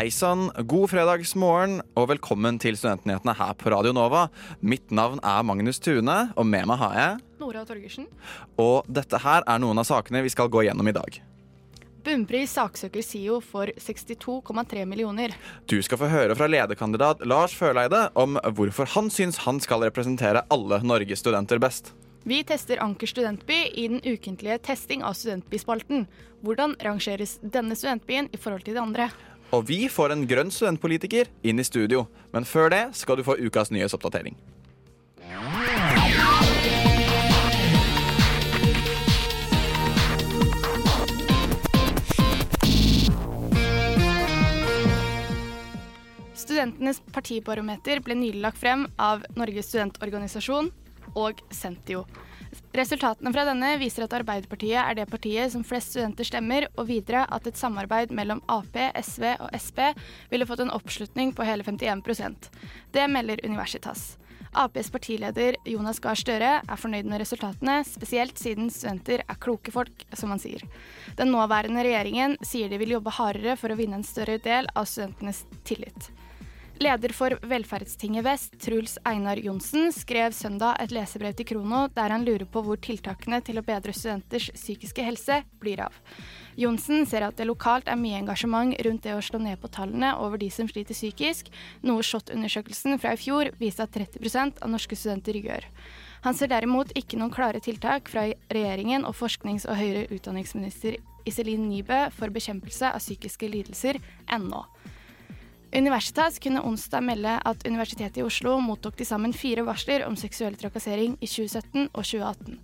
Hei sann, god fredagsmorgen og velkommen til Studentnyhetene her på Radio Nova. Mitt navn er Magnus Tune, og med meg har jeg Nora Torgersen. Og dette her er noen av sakene vi skal gå gjennom i dag. Bunnpris saksøker SIO for 62,3 millioner. Du skal få høre fra lederkandidat Lars Førleide om hvorfor han syns han skal representere alle Norges studenter best. Vi tester Anker studentby i den ukentlige testing av studentbyspalten. Hvordan rangeres denne studentbyen i forhold til de andre? Og vi får en grønn studentpolitiker inn i studio. Men før det skal du få ukas nyhetsoppdatering. Studentenes partibarometer ble nylig lagt frem av Norges studentorganisasjon og Sentio. Resultatene fra denne viser at Arbeiderpartiet er det partiet som flest studenter stemmer, og videre at et samarbeid mellom Ap, SV og Sp ville fått en oppslutning på hele 51% Det melder Universitas. Aps partileder Jonas Gahr Støre er fornøyd med resultatene, spesielt siden studenter er kloke folk, som han sier. Den nåværende regjeringen sier de vil jobbe hardere for å vinne en større del av studentenes tillit. Leder for Velferdstinget Vest, Truls Einar Johnsen, skrev søndag et lesebrev til Krono der han lurer på hvor tiltakene til å bedre studenters psykiske helse blir av. Johnsen ser at det lokalt er mye engasjement rundt det å slå ned på tallene over de som sliter psykisk, noe SHoT-undersøkelsen fra i fjor viste at 30% av norske studenter gjør. Han ser derimot ikke noen klare tiltak fra regjeringen og forsknings- og høyere utdanningsminister Iselin Nybø for bekjempelse av psykiske lidelser ennå. Universitas kunne onsdag melde at Universitetet i Oslo mottok til sammen fire varsler om seksuell trakassering i 2017 og 2018.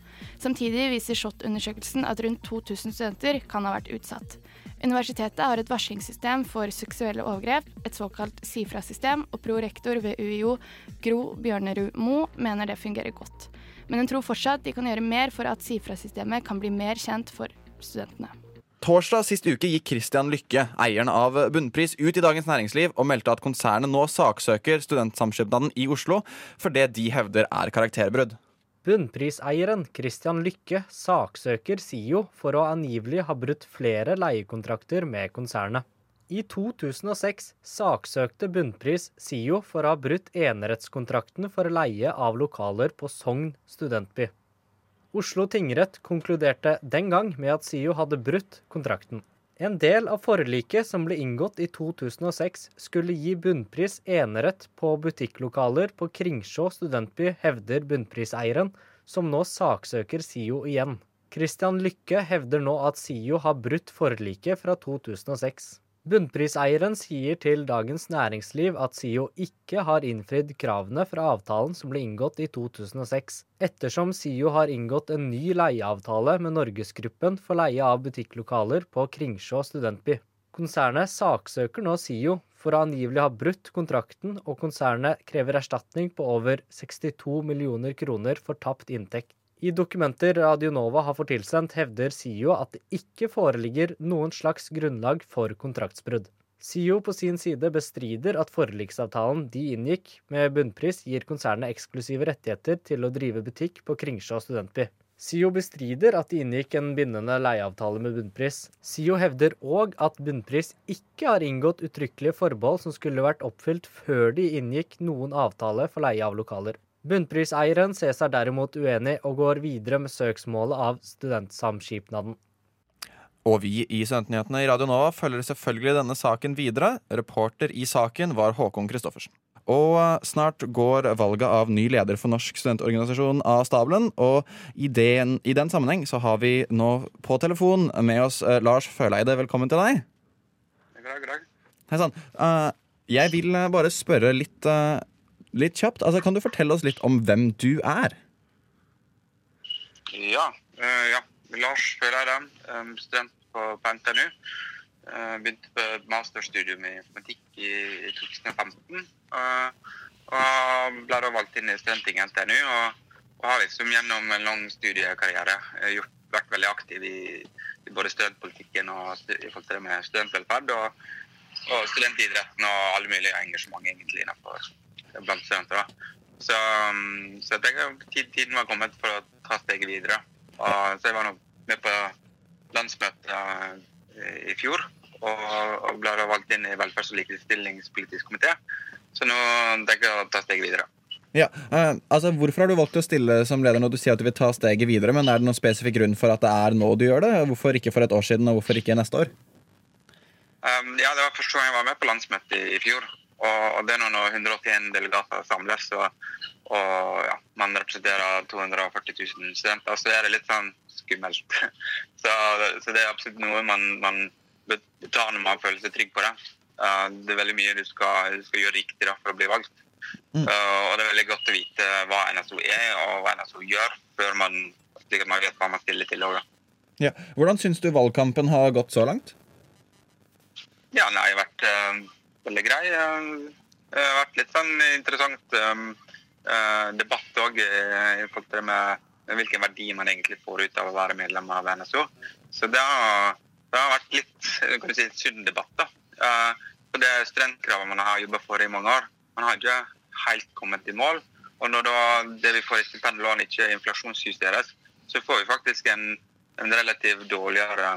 Samtidig viser SHoT-undersøkelsen at rundt 2000 studenter kan ha vært utsatt. Universitetet har et varslingssystem for seksuelle overgrep, et såkalt SIFRA-system, og prorektor ved UiO, Gro Bjørnerud Mo, mener det fungerer godt. Men hun tror fortsatt de kan gjøre mer for at SIFRA-systemet kan bli mer kjent for studentene. Torsdag sist uke gikk Christian Lykke, eieren av Bunnpris, ut i Dagens Næringsliv og meldte at konsernet nå saksøker Studentsamskipnaden i Oslo for det de hevder er karakterbrudd. Bunnpriseieren Christian Lykke saksøker SIO for å angivelig ha brutt flere leiekontrakter med konsernet. I 2006 saksøkte Bunnpris SIO for å ha brutt enerettskontrakten for leie av lokaler på Sogn studentby. Oslo tingrett konkluderte den gang med at SIO hadde brutt kontrakten. En del av forliket som ble inngått i 2006, skulle gi bunnpris enerett på butikklokaler på Kringsjå studentby, hevder bunnpriseieren, som nå saksøker SIO igjen. Christian Lykke hevder nå at SIO har brutt forliket fra 2006. Bunnpriseieren sier til Dagens Næringsliv at SIO ikke har innfridd kravene fra avtalen som ble inngått i 2006, ettersom SIO har inngått en ny leieavtale med Norgesgruppen for leie av butikklokaler på Kringsjå studentby. Konsernet saksøker nå SIO for å angivelig ha brutt kontrakten, og konsernet krever erstatning på over 62 millioner kroner for tapt inntekt. I dokumenter Radio Nova har fått tilsendt, hevder SIO at det ikke foreligger noen slags grunnlag for kontraktsbrudd. SIO på sin side bestrider at forliksavtalen de inngikk med bunnpris, gir konsernet eksklusive rettigheter til å drive butikk på Kringsjå studentby. SIO bestrider at de inngikk en bindende leieavtale med bunnpris. SIO hevder òg at bunnpris ikke har inngått uttrykkelige forbehold som skulle vært oppfylt før de inngikk noen avtale for leie av lokaler. Bunnpriseieren ser seg derimot uenig og går videre med søksmålet av Studentsamskipnaden. Og vi i Studentnyhetene i Radio Nova følger selvfølgelig denne saken videre. Reporter i saken var Håkon Christoffersen. Og eh, snart går valget av ny leder for Norsk studentorganisasjon av stabelen. Og i den, i den sammenheng så har vi nå på telefon med oss uh, Lars Føleide. Velkommen til deg. God dag, god dag. Hei sann. Uh, jeg vil bare spørre litt uh, litt kjapt. Altså, kan du fortelle oss litt om hvem du er? Ja. Uh, ja. Lars Føreren, um, student på, på NTNU. Uh, begynte på masterstudium i informatikk i, i 2015. Uh, Og ble da valgt inn i studenting NTNU. Og, og har liksom gjennom en lang studiekarriere eh, gjort, vært veldig aktiv i, i både studentpolitikken og i forhold til det med studentvelferd. Og, og studentidretten og alle mulige engasjement egentlig innenfor blant studenter. da. Så, um, så jeg tiden var kommet for å ta steget videre. Og, så jeg var nå med på landsmøtet eh, i fjor og, og ble valgt inn i velferds- og likestillingspolitisk komité. Så nå tenker jeg å ta steget videre. Ja, uh, altså Hvorfor har du valgt å stille som leder når du sier at du vil ta steget videre? Men Er det noen spesifikk grunn for at det er nå du gjør det? Hvorfor ikke for et år siden, og hvorfor ikke neste år? Um, ja, Det var første gang jeg var med på landsmøtet i, i fjor. Og, det er nå når 181 delegater samles, og, og ja, man representerer 240 000 studenter, så er det litt sånn skummelt. så, så det er absolutt noe man, man tar når man føler seg trygg på det. Uh, det er veldig mye du skal, du skal gjøre riktig da, for å bli valgt. Mm. Uh, og det er veldig godt å vite hva NSO er og hva NSO gjør, før man, man vet hva man stiller til. Også. Ja. Hvordan syns du valgkampen har gått så langt? Ja, den har vært eh, veldig grei. Eh, Det har vært litt sånn interessant eh, eh, debatt òg i forhold til det med hvilken verdi man egentlig får ut av å være medlem av NSO. Så det har, det har vært litt kan du si, sunn debatt. da. Eh, For det studentkravet man har jobba for i mange år, man har ikke helt kommet i mål. Og når det vi får i stipendlån ikke inflasjonsjusteres, så får vi faktisk en, en relativt dårligere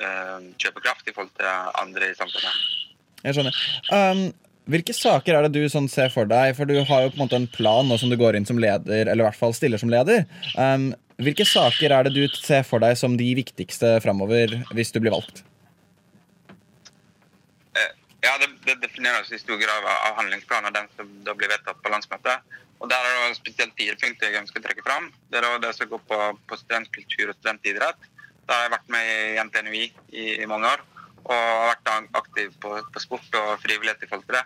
eh, kjøpekraft i forhold til andre i samfunnet. Jeg skjønner. Um, hvilke saker er det du sånn ser for deg? For du har jo på en måte en plan nå som du går inn som leder, eller i hvert fall stiller som leder. Um, hvilke saker er det du ser for deg som de viktigste framover hvis du blir valgt? Eh, Ja, det, det defineres i stor grad av handlingsplanen, den som da blir vedtatt på landsmøtet. Og Der er det spesielt fire punkter jeg ønsker å trekke fram. Det er det som går på, på studentkultur og studentidrett. Der har jeg vært med i NTNUI i, i mange år og har vært aktiv på, på sport og frivillighet i forhold til det.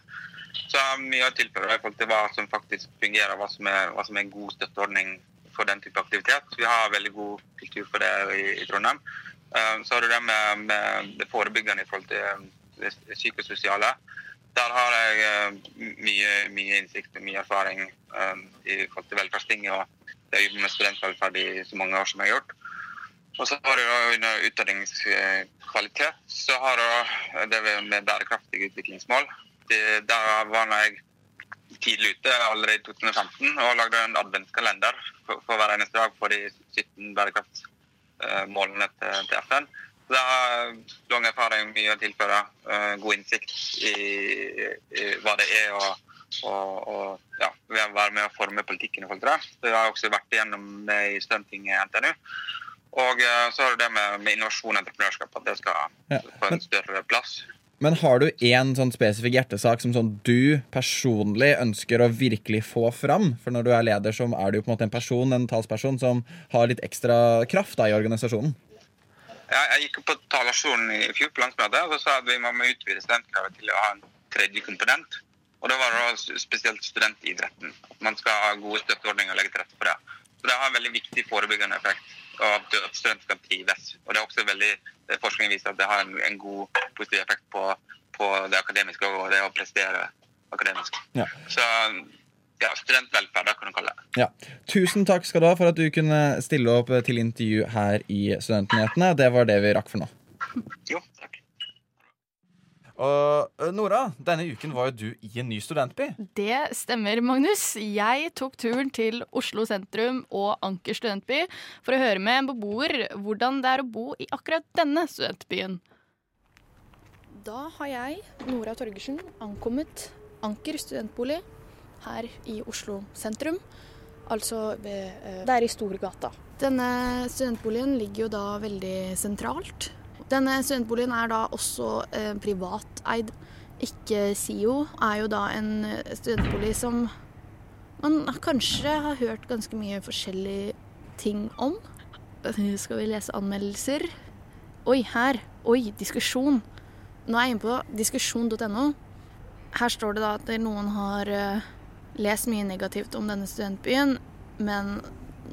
Så jeg har mye å tilføre i forhold til hva som faktisk fungerer, hva som er, hva som er en god støtteordning for den type aktivitet. Vi har veldig god kultur for det i, i Trondheim. Eh, Så har du det med, med det forebyggende i forhold til eh, det psykososiale. Der har jeg eh, mye, mye innsikt og mye erfaring i forhold til velferdsting. Og jeg har jobbet med studentvelferd i så mange år som jeg har gjort. Og så har du under utdanningskvalitet så har du det med bærekraftige utviklingsmål. Det, der var jeg tidlig ute allerede i 2015 og lagde en adventskalender for, hver eneste dag for de 17 bærekraftsmålene til, FN. Så det har lang erfaring, mye å tilføre, eh, god innsikt i, hva det er å ja, være med å forme politikken i forhold til det. Så jeg har også vært igjennom det i Studentinget NTNU. Og eh, så har du det med, med innovasjon og entreprenørskap, at det skal Ja, få en større plass. Men har du én sånn spesifikk hjertesak som sånn du personlig ønsker å virkelig få fram? For når du er leder, så er du på en måte en person, en talsperson som har litt ekstra kraft da, i organisasjonen. Jeg, jeg gikk på talerstolen i fjor på landsmøtet og så sa at vi må utvide studentkravet til å ha en tredje komponent. Og da var det spesielt studentidretten. At man skal ha gode støtteordninger og legge til rette for det. Så det har en veldig viktig forebyggende effekt. At studenter skal trives. Og det er også veldig, Forskningen viser at det har en, en god positiv effekt på, på det akademiske og det å prestere akademisk. Ja. Så ja, studentvelferd, kan du kalle det. Ja. Tusen takk skal du ha for at du kunne stille opp til intervju her i Studentnyhetene. Det var det vi rakk for nå. Jo, takk. Og Nora, denne uken var jo du i en ny studentby. Det stemmer, Magnus. Jeg tok turen til Oslo sentrum og Anker studentby for å høre med en beboer hvordan det er å bo i akkurat denne studentbyen. Da har jeg, Nora Torgersen, ankommet Anker studentbolig her i Oslo sentrum. Altså ved Det er i Storgata. Denne studentboligen ligger jo da veldig sentralt. Denne studentboligen er da også eh, privateid. Ikke SIO er jo da en eh, studentbolig som man kanskje har hørt ganske mye forskjellige ting om. Skal vi lese anmeldelser? Oi, her. Oi, diskusjon. Nå er jeg inne på diskusjon.no. Her står det da at noen har eh, lest mye negativt om denne studentbyen, men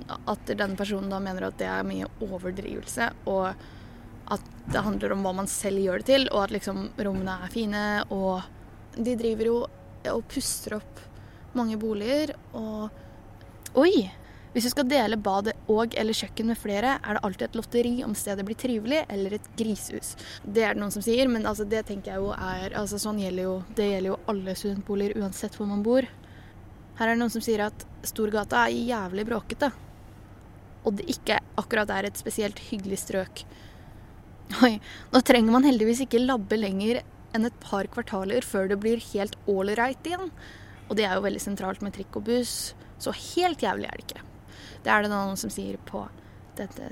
at denne personen da mener at det er mye overdrivelse, og at det handler om hva man selv gjør det til, og at liksom rommene er fine, og de driver jo og puster opp mange boliger, og Oi! Hvis du skal dele badet og eller kjøkken med flere, er det alltid et lotteri om stedet blir trivelig eller et grisehus. Det er det noen som sier, men altså, det tenker jeg jo er altså, sånn gjelder jo, Det gjelder jo alle studentboliger uansett hvor man bor. Her er det noen som sier at Storgata er jævlig bråkete. Og det ikke akkurat er et spesielt hyggelig strøk. Oi, nå trenger man heldigvis ikke labbe lenger enn et par kvartaler før det blir helt ålreit igjen. Og det er jo veldig sentralt med trikk og buss, så helt jævlig er det ikke. Det er det noen som sier på dette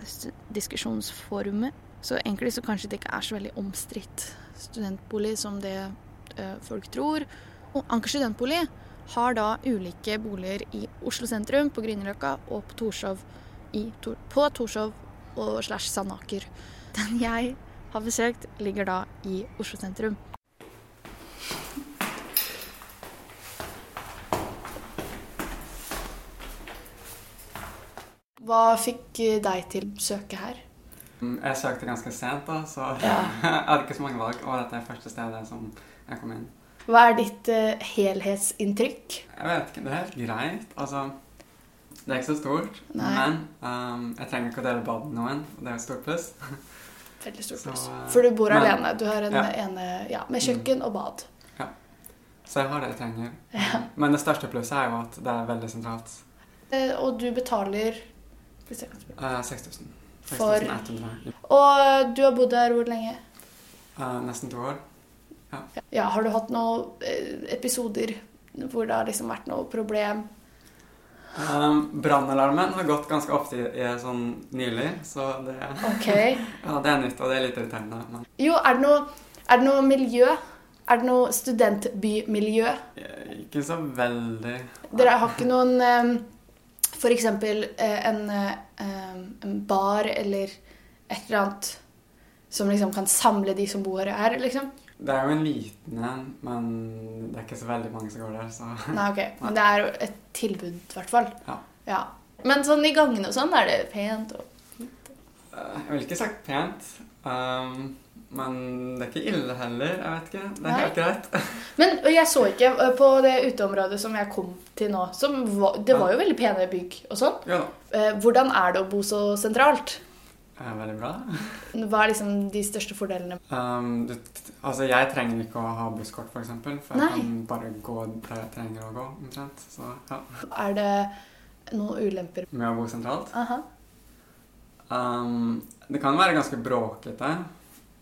diskusjonsforumet. Så egentlig så kanskje det ikke er så veldig omstridt studentbolig som det ø, folk tror. Og Anker studentbolig har da ulike boliger i Oslo sentrum, på Grünerløkka og på Torshov, i, på Torshov og slash Sandaker. Den jeg har besøkt, ligger da i Oslo sentrum. Hva fikk deg til å søke her? Jeg søkte ganske sent, da, så ja. jeg hadde ikke så mange valg. Og dette er første stedet som jeg kom inn. Hva er ditt uh, helhetsinntrykk? Jeg vet ikke. Det er helt greit. Altså, det er ikke så stort. Nei. Men um, jeg trenger ikke å dele bad med noen, og det er et stort pluss. Veldig stort pluss. For du bor men, alene. Du har en ja. ene ja, med kjøkken mm. og bad. Ja. Så jeg har det jeg trenger. Ja. Men det største plusset er jo at det er veldig sentralt. Uh, og du betaler Uh, 6000. For... Og du har bodd her hvor lenge? Uh, nesten to år. Ja. ja. Har du hatt noen eh, episoder hvor det har liksom vært noe problem? Um, Brannalarmen har gått ganske ofte i, i, sånn nylig, så det, okay. ja, det er nytt, og det er litt irriterende. Men... Jo, er det, noe, er det noe miljø? Er det noe studentbymiljø? Ikke så veldig. Dere har ikke noen um, F.eks. Eh, en, eh, en bar eller et eller annet som liksom kan samle de som bor her, liksom? Det er jo en liten en, men det er ikke så veldig mange som går der. Så. Nei, ok. Men det er jo et tilbud, i hvert fall. Ja. ja. Men sånn i gangene og sånn, er det pent og fint? Eh, jeg ville ikke sagt pent. Um, men det er ikke ille heller. Jeg vet ikke. Det er helt greit. Men jeg så ikke eh, på det uteområdet som jeg kom til nå var, Det var jo veldig pene bygg og sånn. Ja. Eh, hvordan er det å bo så sentralt? Er veldig bra. Hva er liksom de største fordelene? Um, du, altså, jeg trenger ikke å ha busskort, f.eks. For, eksempel, for jeg kan bare gå der jeg trenger å gå. omtrent. Så, ja. Er det noen ulemper? Med å bo sentralt? Aha. Um, det kan være ganske bråkete.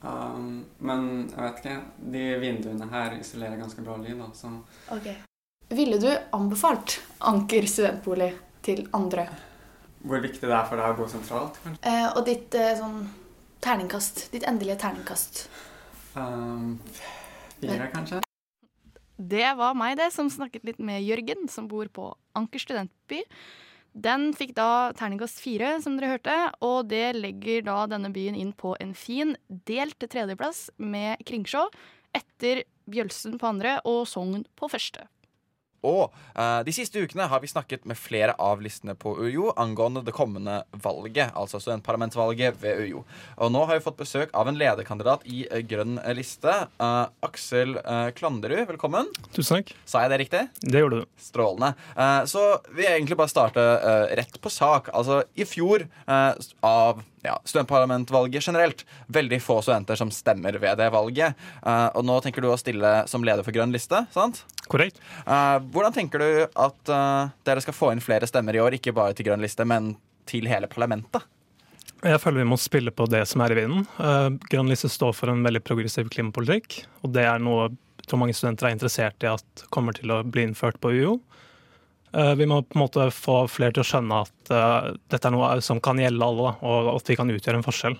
Um, men jeg vet ikke. De vinduene her isolerer ganske bra lyd. Da, så. Okay. Ville du anbefalt Anker studentbolig til andre? Hvor viktig det er for deg å gå sentralt? kanskje? Eh, og ditt eh, sånn terningkast. Ditt endelige terningkast. Um, fire, kanskje? Det var meg, det, som snakket litt med Jørgen, som bor på Anker studentby. Den fikk da terningkast fire, som dere hørte, og det legger da denne byen inn på en fin delt tredjeplass med Kringsjå, etter Bjølsen på andre og Sogn på første. Og uh, de siste ukene har vi snakket med flere av listene på UiO angående det kommende valget, altså studentparlamentsvalget ved UiO. Og nå har vi fått besøk av en lederkandidat i uh, Grønn liste. Uh, Aksel Klanderud, velkommen. Tusen takk. Sa jeg det riktig? Det gjorde du. Strålende. så vi egentlig bare starte rett på sak. Altså, i fjor av ja, studentparlamentvalget generelt. Veldig få studenter som stemmer ved det valget. Og nå tenker du å stille som leder for Grønn liste, sant? Korrekt. Uh, hvordan tenker du at uh, dere skal få inn flere stemmer i år, ikke bare til Grønn liste, men til hele parlamentet? Jeg føler vi må spille på det som er i vinden. Grønn liste står for en veldig progressiv klimapolitikk, og det er noe tror mange studenter er interessert i at kommer til å bli innført på UiO. Eh, vi må på en måte få flere til å skjønne at uh, dette er noe som kan gjelde alle, og at vi kan utgjøre en forskjell.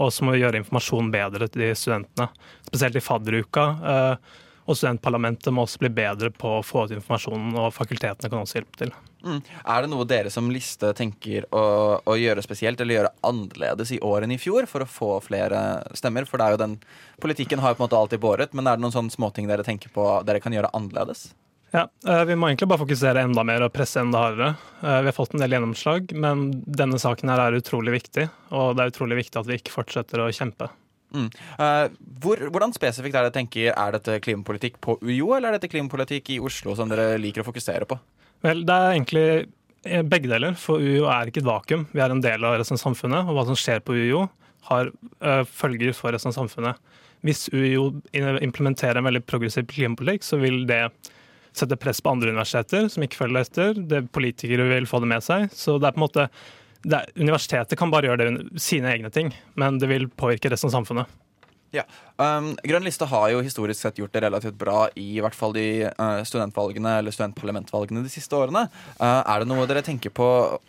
Og så må vi gjøre informasjonen bedre til de studentene, spesielt i fadderuka. Uh, og studentparlamentet må også bli bedre på å få ut informasjonen, og fakultetene kan også hjelpe til. Mm. Er det noe dere som liste tenker å, å, gjøre spesielt, eller gjøre annerledes i år enn i fjor, for å få flere stemmer? For det er jo den politikken har jo på en måte alltid båret, men er det noen sånne småting dere tenker på dere kan gjøre annerledes? Ja, eh, Vi må egentlig bare fokusere enda mer og presse enda hardere. Eh, vi har fått en del gjennomslag, men denne saken her er utrolig viktig. Og det er utrolig viktig at vi ikke fortsetter å kjempe. Mm. Uh, hvor, hvordan spesifikt er det tenker, er dette klimapolitikk på UiO, eller er dette klimapolitikk i Oslo som dere liker å fokusere på? Vel, det er egentlig eh, begge deler, for UiO er ikke et vakuum. Vi er en del av resten av samfunnet, og hva som skjer på UiO, har uh, følger for resten av samfunnet. Hvis UiO implementerer en veldig progressiv klimapolitikk, så vil det sette press på andre universiteter som ikke følger etter. Det Politikere vil få det med seg. Så det er på en måte er, Universitetet kan bare gjøre det sine egne ting, men det vil påvirke resten av samfunnet. Ja. Um, Grønn liste har jo historisk sett gjort det relativt bra i, i hvert fall de uh, studentvalgene eller studentparlamentvalgene de siste årene. Uh, er det noe dere tenker på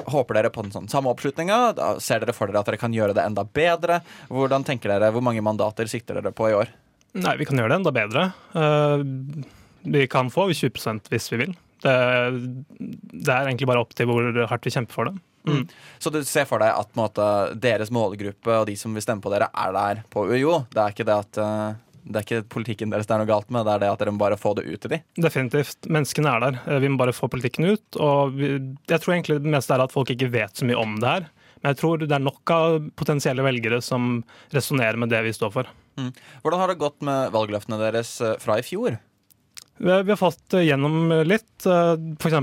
Håper dere på den sånn samme oppslutninga? Ser dere for dere at dere kan gjøre det enda bedre? Hvordan tenker dere, Hvor mange mandater sikter dere på i år? Nei, Vi kan gjøre det enda bedre. Uh, vi kan få 20% hvis vi vil. Det, det, er egentlig bare opp til hvor hardt vi kjemper for det. Mm. mm. Så du ser for deg at måte, deres målgruppe og de som vil stemme på dere, er der på UiO? Det er ikke det at uh, det er ikke politikken deres det er noe galt med, det er det at dere må bare få det ut til dem? Definitivt. Menneskene er der. Eh, vi må bare få politikken ut. Og jeg tror egentlig det meste er at folk ikke vet så mye om det her. Men jeg tror det er nok av potensielle velgere som resonnerer med det vi står for. Mm. Hvordan har det gått med valgløftene deres eh, fra i fjor? Vi har fått eh, gjennom litt. Eh, F.eks.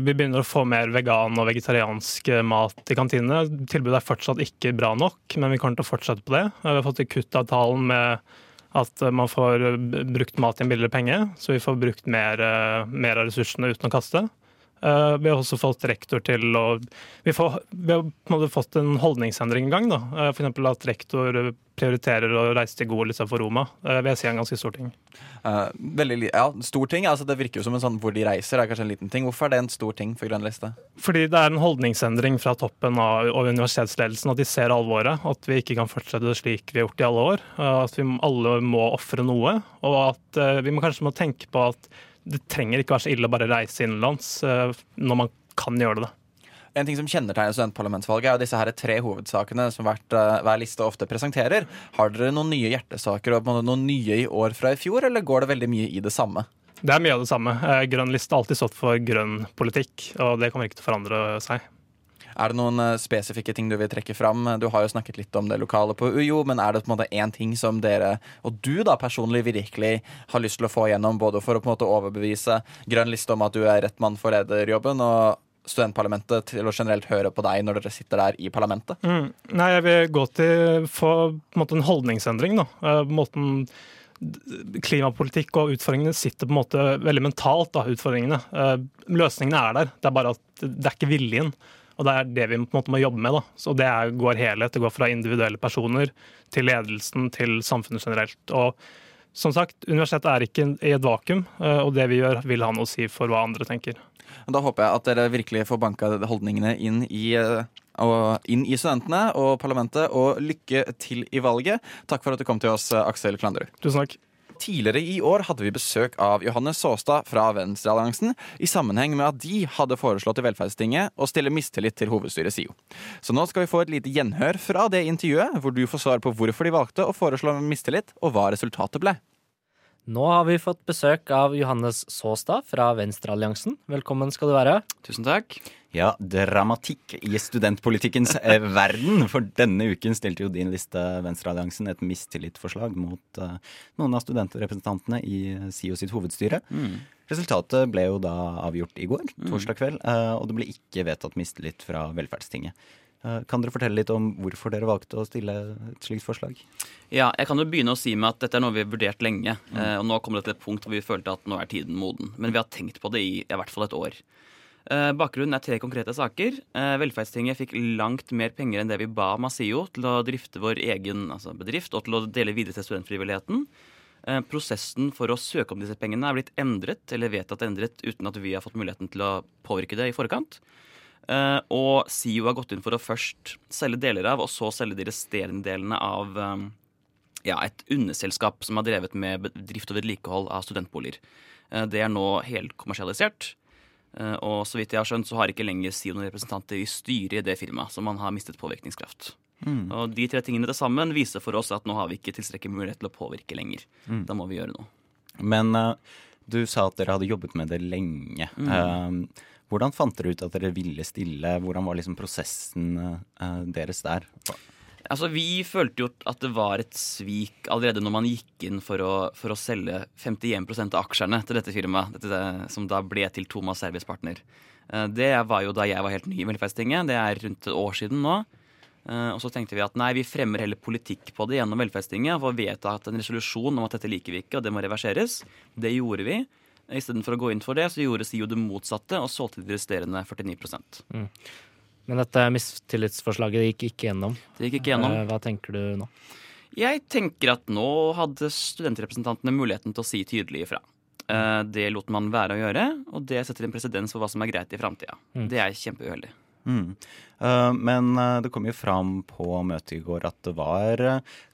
vi begynner å få mer vegan og vegetariansk eh, mat i kantinene. Tilbudet er fortsatt ikke bra nok, men vi kommer til å fortsette på det. Vi har fått kuttavtalen med at man får brukt mat i en billigere penge, så vi får brukt mer, mer av ressursene uten å kaste. Vi har også fått rektor til å Vi, får, vi har på en måte fått en holdningsendring i gang. F.eks. at rektor prioriterer å reise til Gol istedenfor Roma. Det vil jeg si en ganske stor ting. Uh, veldig, ja, stor ting. Altså, det virker jo som en sånn hvor de reiser, er kanskje en liten ting. Hvorfor er det en stor ting for Grønn liste? Fordi det er en holdningsendring fra toppen av universitetsledelsen. At de ser alvoret. At vi ikke kan fortsette slik vi har gjort i alle år. Uh, at vi alle må ofre noe. Og at uh, vi må kanskje må tenke på at det trenger ikke være så ille å bare reise innenlands når man kan gjøre det. En ting som kjennetegner studentparlamentsvalget, er disse her tre hovedsakene som hvert, uh, hver liste ofte presenterer. Har dere noen nye hjertesaker og noen nye i år fra i fjor, eller går det veldig mye i det samme? Det er mye av det samme. Eh, grønn liste har alltid stått for grønn politikk, og det kommer ikke til å forandre seg. Er det noen uh, spesifikke ting du vil trekke fram? Du har jo snakket litt om det lokale på UiO, men er det på en måte én ting som dere, og du da personlig, virkelig har lyst til å få igjennom, både for å på en måte overbevise Grønn liste om at du er rett mann for lederjobben, og studentparlamentet til å generelt høre på deg når dere sitter der i parlamentet? Mm. Nei, jeg vil gå til for en, en holdningsendring. da. Uh, måten Klimapolitikk og utfordringene sitter på en måte veldig mentalt. da, utfordringene. Uh, løsningene er der, det er bare at det er ikke viljen. Og Det er det vi på en måte må jobbe med. da. Så Det er, går helhet. Det går fra individuelle personer til ledelsen til samfunnet generelt. Og som sagt, Universitetet er ikke i et vakuum, uh, og det vi gjør, vil ha noe å si for hva andre tenker. Da håper jeg at dere virkelig får banka holdningene inn i eh, inn i studentene og parlamentet, og lykke til i valget. Takk for at du kom til oss, Aksel Klanderud. Tusen takk. Tidligere i år hadde vi besøk av Johannes Saastad fra Venstrealliansen i sammenheng med at de hadde foreslått i Velferdstinget å stille mistillit til hovedstyret SIO. Så nå skal vi få et lite gjenhør fra det intervjuet, hvor du får svar på hvorfor de valgte å foreslå mistillit, og hva resultatet ble. Nå har vi fått besøk av Johannes Saastad fra Venstrealliansen. Velkommen skal du være. Tusen takk. Ja, dramatikk i studentpolitikkens eh, verden. For denne uken stilte jo din liste, Venstrealliansen, et mistillitsforslag mot uh, noen av studentrepresentantene i SIO sitt hovedstyre. Mm. Resultatet ble jo da avgjort i går, mm. torsdag kveld, uh, og det ble ikke vedtatt mistillit fra Velferdstinget. Eh, kan dere fortelle litt om hvorfor dere valgte å stille et slikt forslag? Ja, jeg kan jo begynne å si med at dette er noe vi har vurdert lenge. Mm. Eh, og nå kom det til et punkt hvor vi følte at nå er tiden moden. Men vi har tenkt på det i, i hvert fall et år. Eh, bakgrunnen er tre konkrete saker. Velferdstinget fikk langt mer penger enn det vi ba Masio til å drifte vår egen altså bedrift og til å dele videre til studentfrivilligheten. Prosessen for å søke om disse pengene er blitt endret eller vedtatt endret uten at vi har fått muligheten til å påvirke det i forkant. Og SIO har gått inn for å først selge deler av, og så selge de resterende delene av ja, et underselskap som har drevet med drift og vedlikehold av studentboliger. Det er nå helkommersialisert. Uh, og så vidt jeg har skjønt, så har ikke lenger noen representanter i styret i det firmaet, så man har mistet påvirkningskraft. Mm. Og de tre tingene til sammen viser for oss at nå har vi ikke tilstrekkelig mulighet til å påvirke lenger. Mm. Da må vi gjøre noe. Men du sa at dere hadde jobbet med det lenge. Mm. Hvordan fant dere ut at dere ville stille? Hvordan var liksom prosessen uh, deres der? Altså, Vi følte jo at det var et svik allerede når man gikk inn for å, for å selge 51% av aksjene til dette firmaet, dette, som da ble til Thomas Service Partner. Det var jo da jeg var helt ny i Velferdstinget. Det er rundt et år siden nå. Eh, Og så tenkte vi at nei, vi fremmer heller politikk på det gjennom Velferdstinget. For Og vedtatt en resolusjon om at dette liker vi ikke, og det må reverseres. Det gjorde vi. Istedenfor å gå inn for det, så gjorde SIO det motsatte og solgte de resterende 49 Men dette mistillitsforslaget gikk ikke gjennom. Det gikk ikke gjennom. Eh, Hva tenker du nå? Jeg tenker at nå hadde studentrepresentantene muligheten til å si tydelig ifra. Eh, Det lot man være å gjøre, og det setter en presedens for hva som er greit i framtida. Mm. Det er kjempeuheldig. Mm. Eh, men det kom jo fram på møtet i går at det var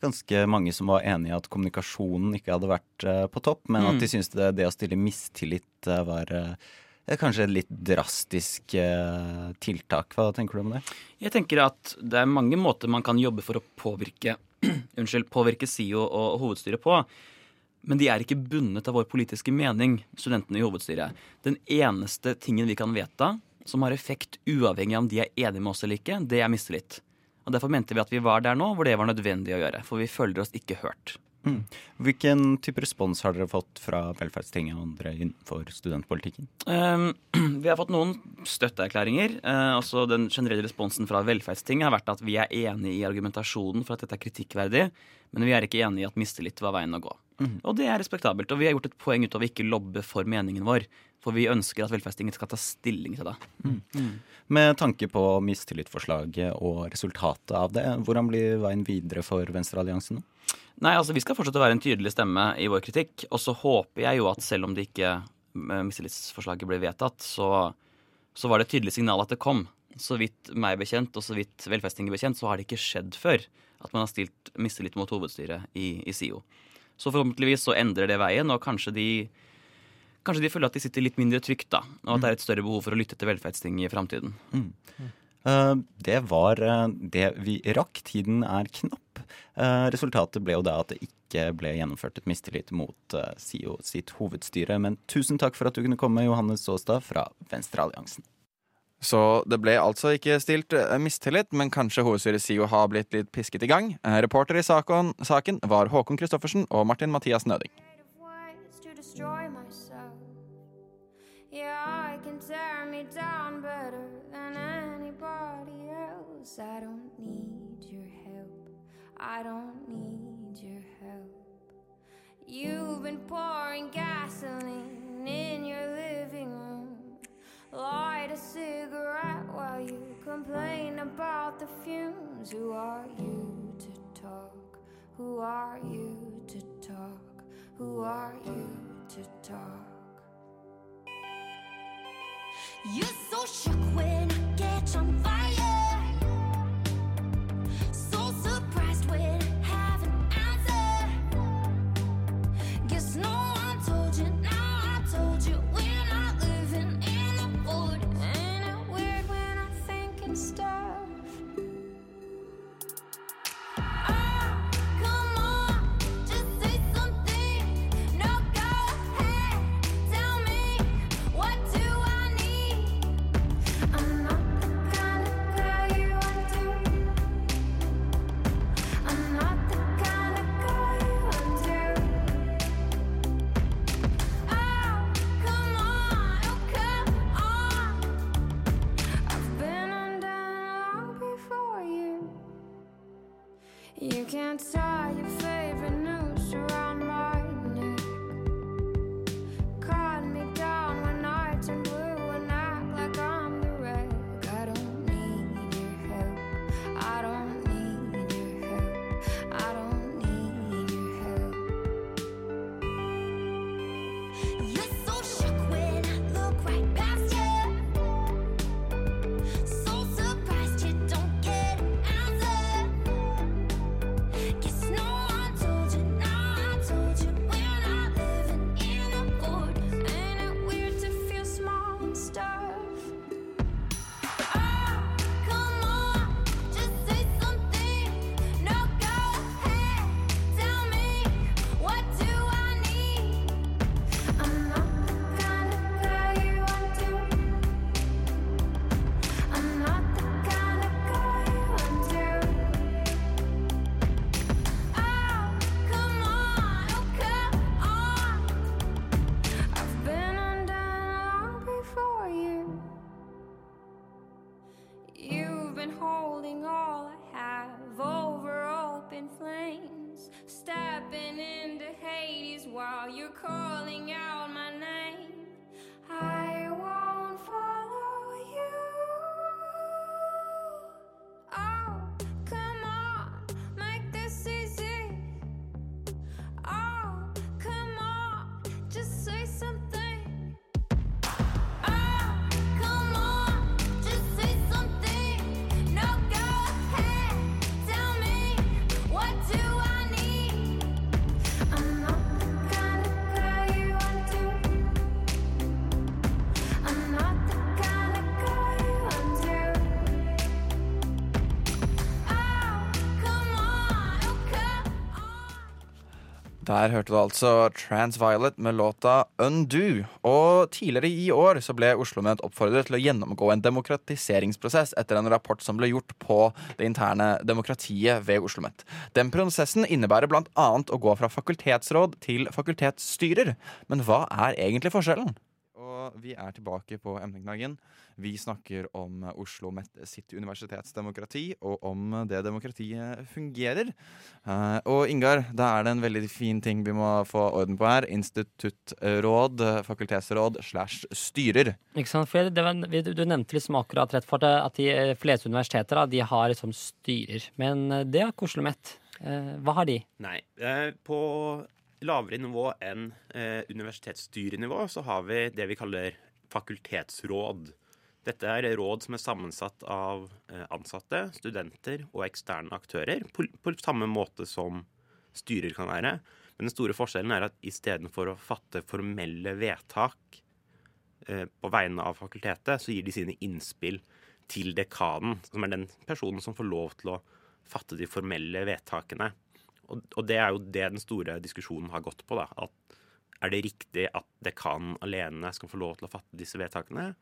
ganske mange som var enig i at kommunikasjonen ikke hadde vært på topp, men Mm. at de syntes det, det å stille mistillit eh, var er kanskje et litt drastisk eh, tiltak. Hva tenker du om det? Jeg tenker at det er mange måter man kan jobbe for å påvirke unnskyld, påvirke SIO og hovedstyret på. Men de er ikke bundet av vår politiske mening, studentene i hovedstyret. Den eneste tingen vi kan vedta som har effekt uavhengig av om de er enige med oss eller ikke, det er mistillit. Og Derfor mente vi at vi var der nå hvor det var nødvendig å gjøre. For vi føler oss ikke hørt. Mm. Hvilken type respons har dere fått fra Velferdstinget og andre innenfor studentpolitikken? Um, vi har fått noen støtteerklæringer. Uh, også Den generelle responsen fra Velferdstinget har vært at vi er enig i argumentasjonen for at dette er kritikkverdig, men vi er ikke enig i at mistillit var veien å gå. Mm. Og det er respektabelt. Og vi har gjort et poeng ut av å ikke lobbe for meningen vår. For vi ønsker at Velferdstinget skal ta stilling til det. Med tanke på mistillitsforslaget og resultatet av det, hvordan blir veien videre for Venstrealliansen? nå? Nei, altså Vi skal fortsette å være en tydelig stemme i vår kritikk. Og så håper jeg jo at selv om det ikke eh, mistillitsforslaget ble vedtatt, så, så var det et tydelig signal at det kom. Så vidt meg bekjent, og så vidt Velferdstinget bekjent, så har det ikke skjedd før at man har stilt mistillit mot hovedstyret i, i SIO. Så forhåpentligvis så endrer det veien, og kanskje de Kanskje de føler at de sitter litt mindre trygt, da, og at det er et større behov for å lytte til velferdsting i framtiden. Eh, Det var eh, det vi rakk. Tiden er knapp. Eh, Resultatet ble jo da at det ikke ble gjennomført et mistillit mot eh, SIO sitt hovedstyre. Men tusen takk for at du kunne komme, Johannes Saastad fra Venstrealliansen. Så det ble altså ikke stilt eh, mistillit, men kanskje hovedstyret SIO har blitt litt pisket i gang. Eh, Reporter i saken, saken var Håkon Christoffersen og Martin Mathias Nøding. Yeah, I can tear me down better I don't need your help. I don't need your help. You've been pouring gasoline in your living room. Light a cigarette while you complain about the fumes. Who are you to talk? Who are you to talk? Who are you to talk? You're so shook when I catch on fire. You can't tie your favorite noose around Der hørte du altså Transviolet med låta Undo. Og tidligere i år så ble OsloMet oppfordret til å gjennomgå en demokratiseringsprosess etter en rapport som ble gjort på det interne demokratiet ved OsloMet. Den prosessen innebærer annet å gå fra fakultetsråd til fakultetsstyrer. Men hva er egentlig forskjellen? Og vi er tilbake på emneknaggen. Vi snakker om Oslo Met sitt universitetsdemokrati, og om det demokratiet fungerer. Eh, og Ingar, da er det en veldig fin ting vi må få orden på her. Instituttråd, fakultetsråd slash styrer. Ikke sant? For det var, du nevnte liksom akkurat rett for det, at de eh, fleste universiteter da, de har liksom styrer. Men eh, det har ikke Oslo Met. Eh, Hva har de? Nei. På lavere nivå enn eh, universitetsstyrenivå så har vi det vi kaller fakultetsråd. Dette er råd som er sammensatt av eh, ansatte, studenter og eksterne aktører, på, på samme måte som styrer kan være. Men den store forskjellen er at istedenfor å fatte formelle vedtak eh, på vegne av fakultetet, så gir de sine innspill til dekanen, som er den personen som får lov til å fatte de formelle vedtakene. Og, og det er jo det den store diskusjonen har gått på. da, at Er det riktig at dekanen alene skal få lov til å fatte disse vedtakene?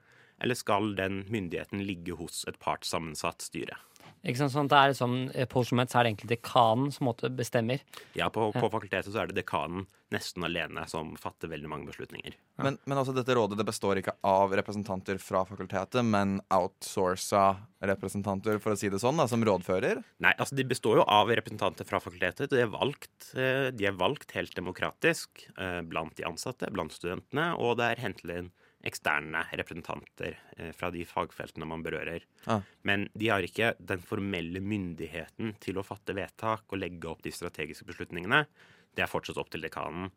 Eller skal den myndigheten ligge hos et partssammensatt styre? Ikke sant? Sånn det er sånn, på Oslo Met er det egentlig dekanen som måtte bestemmer. Ja, på, på Ja. fakultetet så er det dekanen nesten alene som fatter veldig mange beslutninger. Men, men altså, dette rådet det består ikke av representanter fra fakultetet, men outsourca representanter, for å si det sånn, da, som rådfører? Nei, altså De består jo av representanter fra fakultetet. De er valgt, eh, de er valgt helt demokratisk eh, blant de ansatte, blant studentene, og det er hentet inn eksterne representanter eh, fra de fagfeltene man berører. Ah. Men de har ikke den formelle myndigheten til å fatte vedtak og legge opp de strategiske beslutningene. Det er fortsatt opp til dekanen.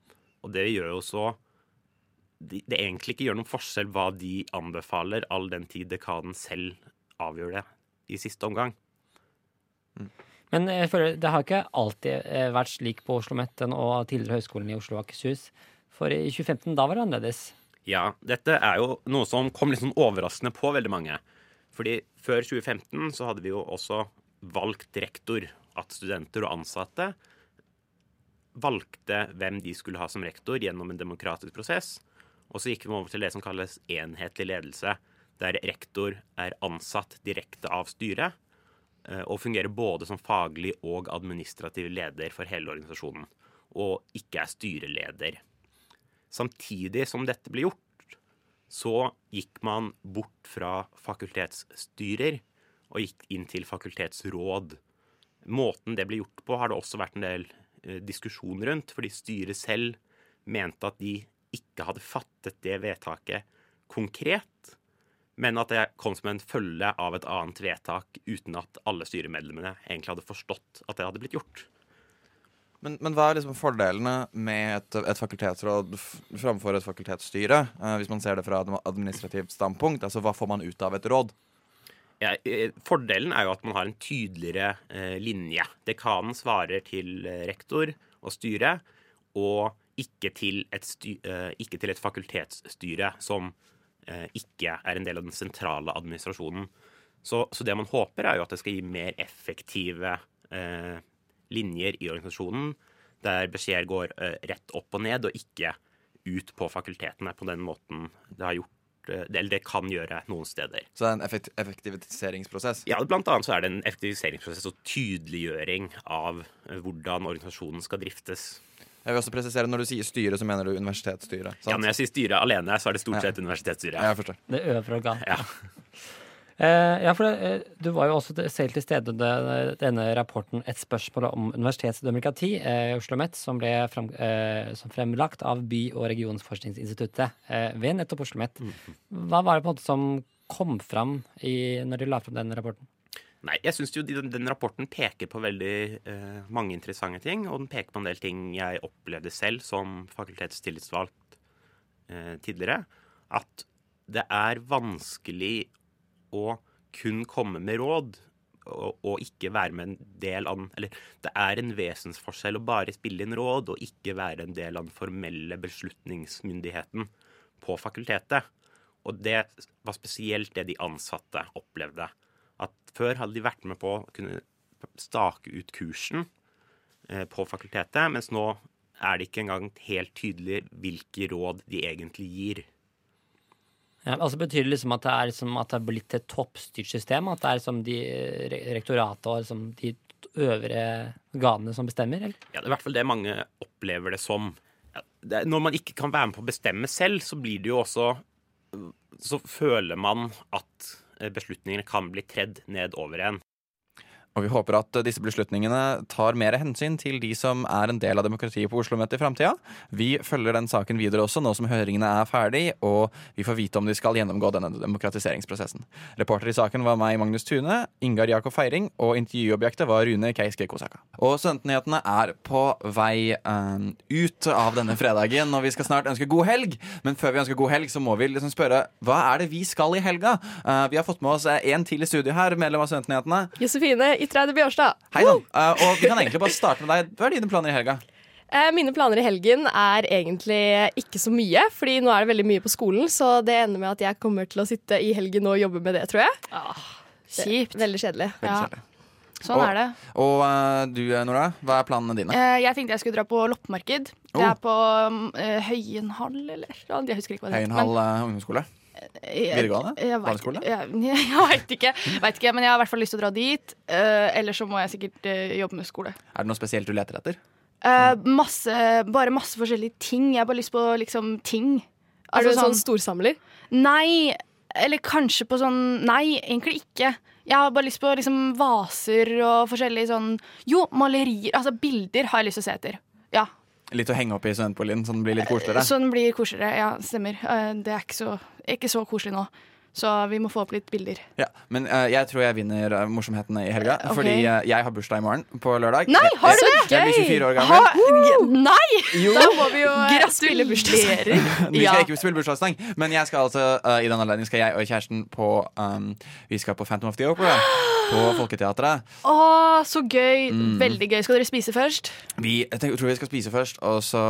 Og det gjør jo så det, det egentlig ikke gjør noen forskjell hva de anbefaler, all den tid dekanen selv avgjør det i siste omgang. Men jeg føler, det har ikke alltid eh, vært slik på Oslo OsloMet og tidligere Høgskolen i Oslo og Akershus. For i 2015, da var det annerledes. Ja, dette er jo noe som kom litt sånn overraskende på veldig mange. Fordi før 2015 så hadde vi jo også valgt rektor. At studenter og ansatte valgte hvem de skulle ha som rektor gjennom en demokratisk prosess. Og så gikk vi over til det som kalles enhetlig ledelse, der rektor er ansatt direkte av styret eh, og fungerer både som faglig og administrativ leder for hele organisasjonen, og ikke er styreleder. Samtidig som dette ble gjort, så gikk man bort fra fakultetsstyrer og gikk inn til fakultetsråd. Måten det ble gjort på, har det også vært en del eh, diskusjon rundt, fordi styret selv mente at de ikke hadde fattet det vedtaket konkret, men at det kom som en følge av et annet vedtak uten at alle styremedlemmene egentlig hadde forstått at det hadde blitt gjort. Men, men hva er liksom fordelene med et, et fakultetsråd framfor et fakultetsstyre? eh, hvis man ser det fra et administrativt standpunkt. Altså, Hva får man ut av et råd? Ja, fordelen er jo at man har en tydeligere eh, linje. Dekanen svarer til eh, rektor og styre, og ikke til et, sty eh, ikke til et fakultetsstyre som eh, ikke er en del av den sentrale administrasjonen. Så, så det man håper, er jo at det skal gi mer effektive eh, linjer i organisasjonen, der beskjeder går eh, rett opp og ned, og ikke ut på fakultetene på den måten det har gjort eh, Eller det kan gjøre noen steder. Så det er en effekt effektiviseringsprosess? Ja, blant annet så er det en effektiviseringsprosess og tydeliggjøring av eh, hvordan organisasjonen skal driftes. Jeg vil også presisere Når du sier styre, så mener du universitetsstyret? sant? Ja, Når jeg sier styre alene, så er det stort Ja. sett universitetsstyret. Ja, jeg forstår. Det øvre organ. Ja. Eh, ja, for det, eh, Du var jo også selv til stede under denne rapporten 'Et spørsmål om universitetsdemokrati' eh, i Oslo OsloMet, som ble frem, eh, som fremlagt av By- og regionsforskningsinstituttet eh, ved nettopp Oslo OsloMet. Hva var det på en måte som kom fram i, når de la fram den rapporten? Nei, jeg syns jo den, den rapporten peker på veldig eh, mange interessante ting. Og den peker på en del ting jeg opplevde selv som fakultetstillitsvalgt eh, tidligere. At det er vanskelig å kun komme med råd og, og ikke være med en del av Eller det er en vesensforskjell å bare spille inn råd og ikke være en del av den formelle beslutningsmyndigheten på fakultetet. Og det var spesielt det de ansatte opplevde. At før hadde de vært med på å kunne stake ut kursen eh, på fakultetet, mens nå er det ikke engang helt tydelig hvilke råd de egentlig gir. Ja, altså Betyr det liksom at det er, liksom at det er blitt et toppstyrt system? At det er liksom de re rektoratet og liksom de øvre organene som bestemmer? Eller? Ja, Det er i hvert fall det mange opplever det som. Når man ikke kan være med på å bestemme selv, så blir det jo også Så føler man at eh, beslutningene kan bli tredd ned over en. Og vi håper at disse beslutningene tar mer hensyn til de som er en del av demokratiet på Oslo-møtet i framtida. Vi følger den saken videre også, nå som høringene er ferdig, og vi får vite om de skal gjennomgå denne demokratiseringsprosessen. Reporter i saken var meg, Magnus Tune, Ingar Jakob Feiring, og intervjuobjektet var Rune Keiske Kosaka. Og Studentnyhetene er på vei um, ut av denne fredagen, og vi skal snart ønske god helg. Men før vi ønsker god helg, så må vi liksom spørre hva er det vi skal i helga? Uh, vi har fått med oss en til i studio her, medlem av Studentnyhetene. Josefine Itreide Bjørstad. Hei sann. Uh, og vi kan egentlig bare starte med deg. Hva er dine planer i helga? Eh, Mine planer i helgen er egentlig ikke så mye, fordi nå er det veldig mye på skolen, så det ender med at jeg kommer til å sitte i helgen og jobbe med det, tror jeg. Kjipt. Veldig kjedelig. Veldig kjedelig. Sånn og, er det. Og uh, du, Nora, hva er planene dine? Eh, jeg tenkte jeg skulle dra på loppemarked. Det Oh. er på uh, Høyenhall, eller. Jeg husker ikke hva det heter. Høyenhall ungdomsskole? Jeg- Videregående? vet- Barneskole? Jeg, jeg veit ikke, ikke, men jeg har i hvert fall lyst til å dra dit. Uh, Ellers så må jeg sikkert uh, jobbe med skole. Er det noe spesielt du leter etter? Uh, masse, bare masse forskjellige ting. Jeg har bare lyst på liksom ting. Er du en sånn storsamler? Nei. Eller kanskje på sånn Nei, egentlig ikke. Jeg har bare lyst på liksom vaser og forskjellige sånn Jo, malerier. Altså bilder har jeg lyst til å se etter. Litt å henge opp i studentboligen, så den blir litt koseligere? Så den blir koseligere. Ja, stemmer. Eh, Det er ikke så, ikke så koselig nå. Så vi må få opp litt bilder. Ja, Men uh, jeg tror jeg vinner uh, morsomhetene i helga. Okay. Fordi uh, jeg har bursdag i morgen, på lørdag. Nei, har du det? Jeg blir 24 år gammel. Ha, nei! Jo. Da må vi jo spille bursdagssang. Vi skal ikke spille bursdagssang, men jeg skal altså, uh, i den anledning skal jeg og kjæresten på um, Vi skal på Phantom of the Opera på Folketeatret. Å, så gøy. Mm. Veldig gøy. Skal dere spise først? Vi jeg tenker, tror vi skal spise først, og så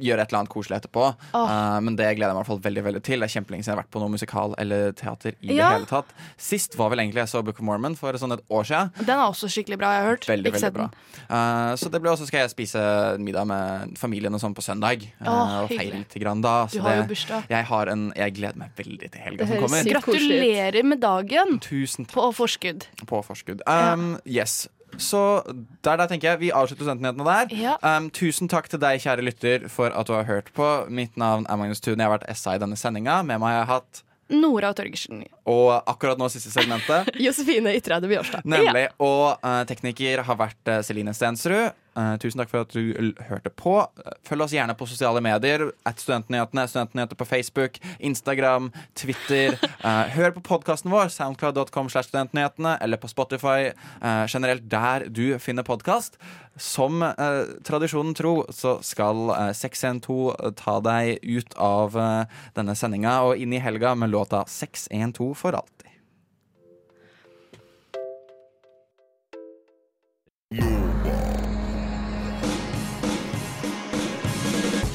gjøre et eller annet koselig etterpå. Uh, men det gleder jeg meg i hvert fall veldig veldig til. Det er kjempelenge siden jeg har vært på noe musikal eller teater. i Ja. det hele tatt Sist var vel egentlig jeg så Book of Mormon for sånn et år siden. Den er også skikkelig bra, jeg har hørt. Veldig, veldig bra. Uh, så det blir også skal jeg spise middag med familien og sånn på søndag. uh, oh, og feire litt grann da. Du Så har jo bursdag. Jeg, har en, jeg gleder meg veldig til helga som kommer. Gratulerer med dagen. Tusen takk. På forskudd. På forskudd. Um, Yes. Så der, der tenker jeg vi avslutter Studentnyhetene der. Ja. Um, tusen takk til deg, kjære lytter, for at du har hørt på. Mitt navn er Magnus Thun. Jeg har vært SA i denne sendinga. Med meg har jeg hatt Nora Torgersen. Og akkurat nå siste segmentet. Josefine Ytreide Bjørstad. Nemlig. Og uh, tekniker har vært uh, Celine Stensrud. Eh, tusen takk for at du l- hørte på. Følg oss gjerne på sosiale medier. At Studentnyhetene. Studentnyheter på Facebook, Instagram, Twitter. Uh, hør på podkasten vår, soundcloud.com slash studentnyhetene, eller på Spotify. Uh, generelt der du finner podkast. Som tradisjonen tro så skal eh, 612 ta deg ut av denne sendinga og inn i helga med låta 612 for alltid.